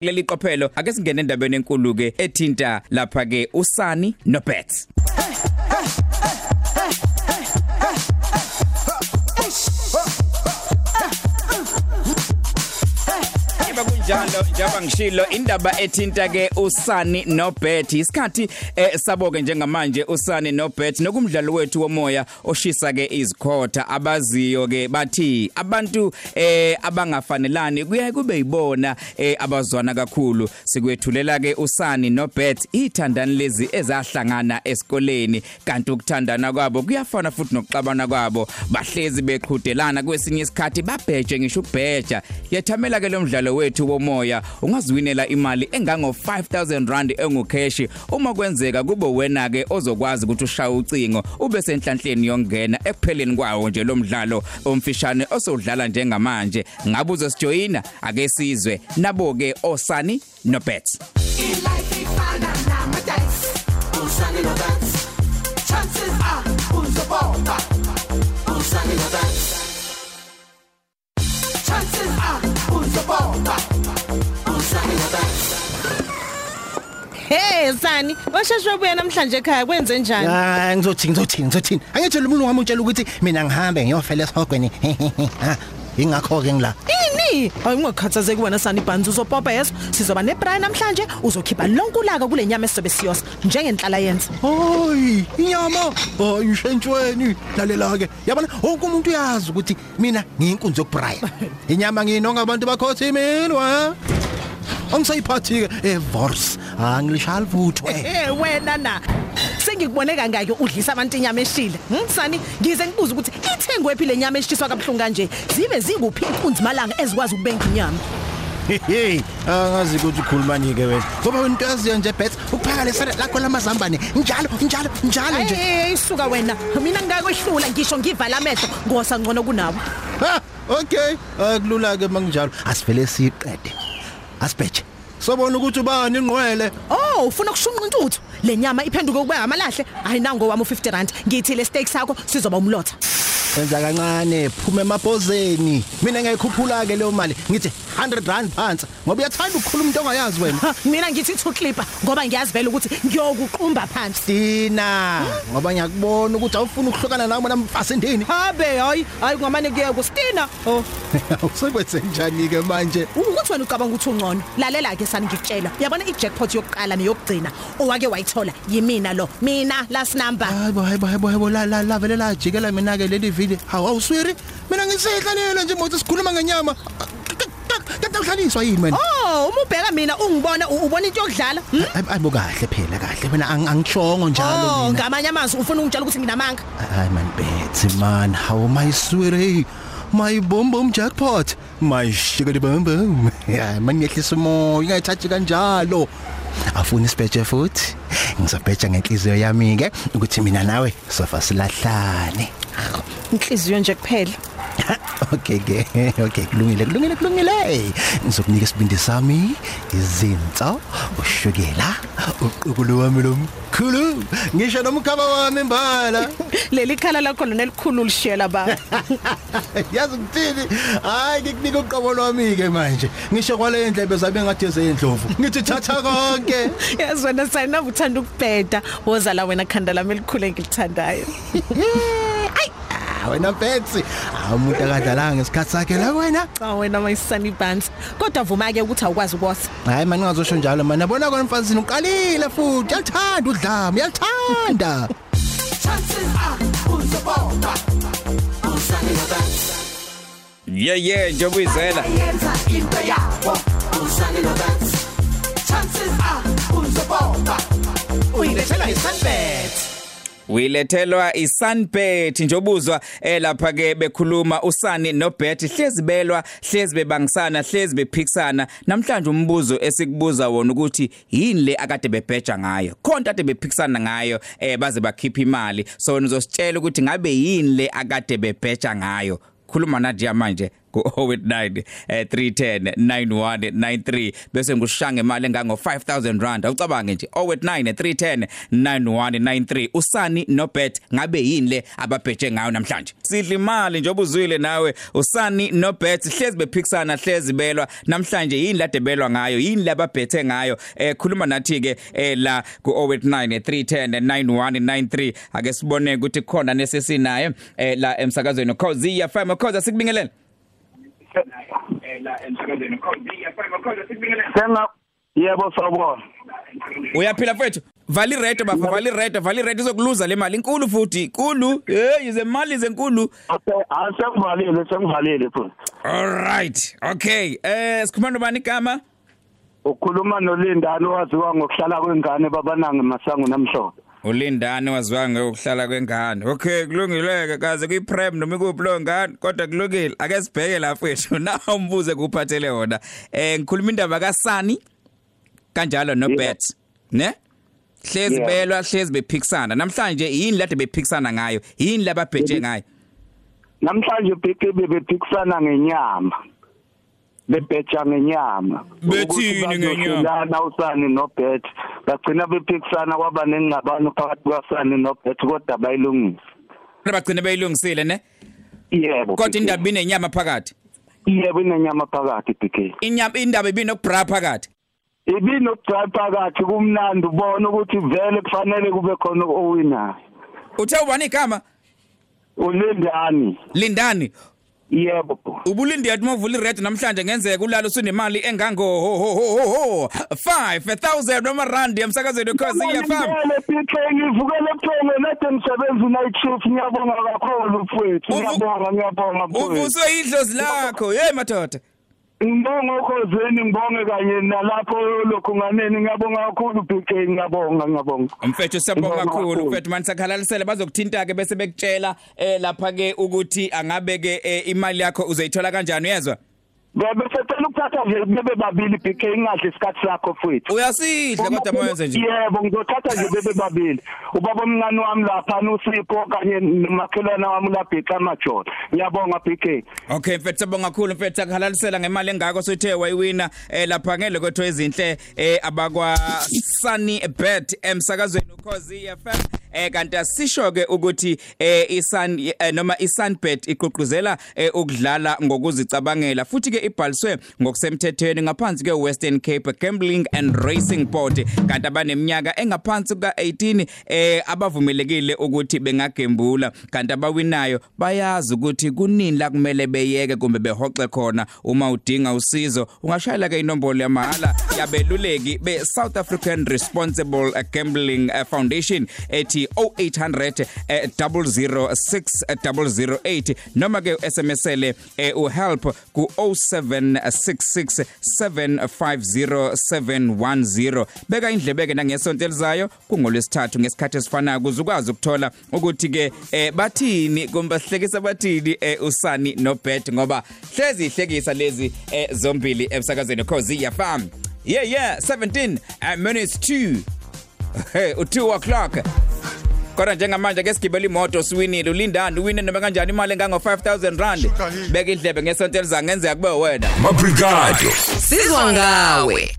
kuleli qophelo ake singene endabeni enkulu ke ethinta lapha ke usani noBets. Yebo kunjalo njengoba ngishilo. Indaba ethinta ke usani noBet. Isikhathi eh, sabo ke njengamanje usani noBet nokumdlalo wethu womoya oshisa ke izikhotha abaziyo ke bathi abantu eh abangafanelani kuyaye kube yibona eh, abazwana kakhulu. Sikwethulela ke usani noBet ithandani lezi ezahlangana esikoleni. Kanti ukuthandana kwabo kuyafana futhi nokuxabana kwabo. Bahlezi beqhudelana kwesinye isikhathi babheje ngisho ukubheja. Yethamela ke lo mdlalo wethu womoya ungaziwinela imali engango 5000 rand engucash. Uma kwenzeka kube wena ke ozokwazi ukuthi ushaya ucingo ube senhlanhleni yongena ekupheleni kwawo nje lo mdlalo. Omfishane osodlala njengamanje ngabe uzosijoyina? Ake sizwe nabo ke osani nobets. Life Hey Sani, washeshwe ubuya namhlanje ekhaya kwenze njani? hayi ngizothini ngizothini ngizotini angitshela umuntu wami utshela ukuthi mina ngihambe ngiyofela esihogweni ha ingakho ke ngila. Ini? Ayungakhathazeki wena Sani Banzi. Uzopopa yeso. Sizoba nebrayi namhlanje uzokhipha lonke ulaka kule nyama esizobe siyosa njengenhlala yenza. hayi inyama! Hayi shentshweni! Lalela ke yabona wonke umuntu uyazi ukuthi mina ngiyinkunzi yokubraya. Inyama nginonga abantu bakhothi mina wa angisayiphathi ke evors angilishali futhi Eh wena na. Sengikubone kangaki udlisa abantu inyama eshile. Hm Sani, ngize ngibuza ukuthi ithengwe phi le nyama eshiswa kabuhlungu kanje. Zibe zinguphi inkunzi malanga ezikwazi ukubenga inyama. hey angazi ukuthi ukhulumani ke wena ngoba wena into yaziyo nje bet ukuphaka lesana lakho lamazambane njalo njalo njalo nje Hey isuka wena. Mina ngingakwehlula ngisho ngivala amehlo ngosa ngcono kunabo. Ha, okay. Akulula ke manginjalo. Asivele siqede. Asibheje. Sobona ukuthi ubani ingqwele. Oh, ufuna ukushunqa intuthu. Le nyama iphenduke kube amalahle. Hayi nango wami u50 rand. Ngithi le steak sakho sizoba umlotha. Senza kancane, phuma emabhozeni. Mina ngiyikhuphula ke leyo mali. Ngithi 100 rand phansi. Ngoba uyathanda ukukhuluma umuntu ongayazi wena. Ha, Mina ngithi two clipper ngoba ngiyazi vele ukuthi ngiyokuqumba phansi. Tina, ngoba ngiyakubona ukuthi awufuni ukuhlukana nami namfasi endini. Habe hayi, hayi ngamane kuye kustina. Oh, Usekwenze njani ke manje? ukuthi wena ucabanga ukuthi ungcono. Lalela ke sani ngikutshela. Uyabona i-jackpot yokuqala neyokugcina owake wayithola yimina lo. Mina last number. Hayibo hayibo hayibo hayibo la la la vele la jikela mina ke leli video. Hawu awuswiri. Mina ngisehlalele nje mothi sikhuluma ngenyama. Kanti uhlaliswa yini wena? Oh, uma ubheka mina ungibona u- ubona into yokudlala. Hmm? ayibo kahle phela kahle mina ang- angishongo njalo Oh, mina ngamanye amazwi ufuna ungitshela ukuthi nginamanga. hayi man bethi man how my sweetie my bomb bomb jackpot my sugar bomb bomb ya man ngehlisa umoya ingayithathi kanjalo afuna isibheje futhi ngizobheja ngenhliziyo yami ke ukuthi mina nawe sofa silahlane Inhliziyo nje kuphela. okay ke okay kulungile kulungile kulungile ngizokunika isibindi sami izinto ushukela uqubulo wami lomkhulu. Ngisho nomkhaba wami mbala. Leli khala lakho lona elikhulu lishela ba. yazi ukuthini? Hayi ngikunika uqobo lwami ke manje. Ngisho kwale endlebe zabe ngathi ezendlovu ngithi thatha konke. Yazi wena sayina uthanda ukubheda. Woza la wena khanda lami elikhulu engilithandayo. Ay ah, wena Betsy. Umuntu akadlalanga ngesikhathi sakhe la wena. Cha wena mayisani bands. Kodwa vuma ke ukuthi awukwazi ukwosa. hayi mani ngazosho njalo mana yabona kona mfazini uqalile futhi. Yathanda udlame yathanda chances are uzobomba usane nobets yeah yeah njengoba uyizela. Yenza into yabo. Usane nobets Wilethelwa iSunbet njobuzwa eh lapha ke bekhuluma usani noBet hlezi belwa hlezi bebangisana hlezi bephikisana. Namhlanje umbuzo esikubuza wona ukuthi yini le akade bebheja ngayo? Khonto ade bephikisana ngayo eh baze bakhipha imali. So nizositshela ukuthi ngabe yini le akade bebheja ngayo? Khuluma nathi manje. Ku 089 eh 310 9193 bese ngushange imali engango 5000 rand. Awucabange nje 089 310 9193 usani nobet ngabe yini le ababheje ngayo namhlanje? Sidla imali njengoba uzwile nawe. Usani nobet hlezi bephikisana hlezi belwa. Namhlanje yini lade belwa ngayo? Yini lababhethe ngayo? Eh khuluma nathi ke eh la ku 089 310 9193 ake sibone ukuthi khona nesesinaye eh la emsakazweni. Cause ya FM cause sikubingelele Senga yebo sawubona. uyaphila mfethu vali redo bafa vali redo vali redo izokuluza le mali. Inkulu futhi inkulu. Hey ize mali zenkulu Ase asengivalile sengivalile futhi. all right. Okay eh sikhuluma bani igama Ukhuluma noLindani owaziwa ngokuhlala kwengane babanange masango namhlophe. Ulindani waziwa ngokuhlala kwengane. Okay kulungileke kaze kuyiprem noma ikuphi lo ngane kodwa kulungile. Ake sibheke la mfethu na umbuze kuphathele wona. Eh ngikhuluma indaba kaSani? Kanjalo no Bet ne? Hlezi Yeah. belwa hlezi bephikisana. Namhlanje yini lade bephikisana ngayo? Yini lababheje ngayo? Namhlanje bheke bebephikisana ngenyama. Bebheja ngenyama. Bethini ngenyama? usani noBet. Bagcina bephikisana kwaba nengxabano phakathi kwaSani noBet kodwa bayilungisa. bagcine beyilungisile ne Yebo. kodwa indaba inenyama phakathi Yebo inenyama phakathi BK. inyama indaba ibinokubra phakathi Ibinokudrive phakathi kumnandi ubona ukuthi vele kufanele kube khona owinayo. uthe ubani igama Ulindani. lindani Yebo. ubulindi yathi mavula ired namhlanje ngenzeka ulala usunemali engango ho ho ho ho ho 5000 noma rand emsakazweni cause iyafam Ngiyabonga PK ngivukele ebuthongo nade ngisebenza night shift ngiyabonga kakhulu mfowethu Uvu- ngiyabonga ngiyabonga mfowethu. uvuswe idlozi lakho. Hey madoda. Ngibonga ukhozeni ngibonge kanye nalapho lokhunganeni ngiyabonga kakhulu PK ngiyabonga ngiyabonga. Mfethu siyabonga Ngibonga kakhulu kakhulu. mfethu. Manje sakhalalisele bazokuthinta ke bese bekutshela eh lapha ke ukuthi angabe ke eh, imali yakho uzoyithola kanjani uyezwa? Bebesecela ukuthatha nje bebe babili PK ingadli isikhathi sakho mfowethu uyasidla kodwa moyenze nje Yebo ngizothatha nje bebe babili. Ubaba omncane wami lapha noSipho kanye nomakhelwana wami la BK Major. Ngiyabonga BK. Okay mfethu sabonga kakhulu mfethu sakhalalisela ngemali engako sothe wayiwina eh lapha ngelo kwethu ezinhle eh abakwa Sunny Bet emsakazweni ukhozi FM eh kanti asisho ke ukuthi eh isun eh, noma iSunbet iqoquzela eh, ukudlala ngokuzicabangela. Futhi ke ibhaliswe ngokusemthethweni ngaphansi ke Western Cape Gambling and Racing Board. Kanti abaneminyaka engaphansi kuka 18 eh abavumelekile ukuthi bengagembula. Kanti abawinayo bayazi ukuthi kunini la kumele beyeke kumbe behoxe khona. Uma udinga usizo ungashayela ke inombolo yamahala yabeluleki be South African Responsible Gambling eh, Foundation ethi 0800 eh, 006008 noma ke SMSele eh, uhelp ku 0766750710 beka indlebe ke nangesonto elizayo kungolwesithathu ngesikhathi esifanayo ukuze ukwazi ukuthola ukuthi ke eh, bathini kumbe sihlekisa bathini eh, usani nobet ngoba hlezi ihlekisa lezi eh, zombili emsakazweni. Cause iyafam yeah yeah 17 uh, minutes 2 hey u2 o'clock. Kodwa njengamanje ke sigibela imoto siwinile ulindani uwine noma kanjani imali engango 5000 rand beka indlebe ngesonto eliza ngenzeka kube wena Mabrigado. Sizwa ngawe.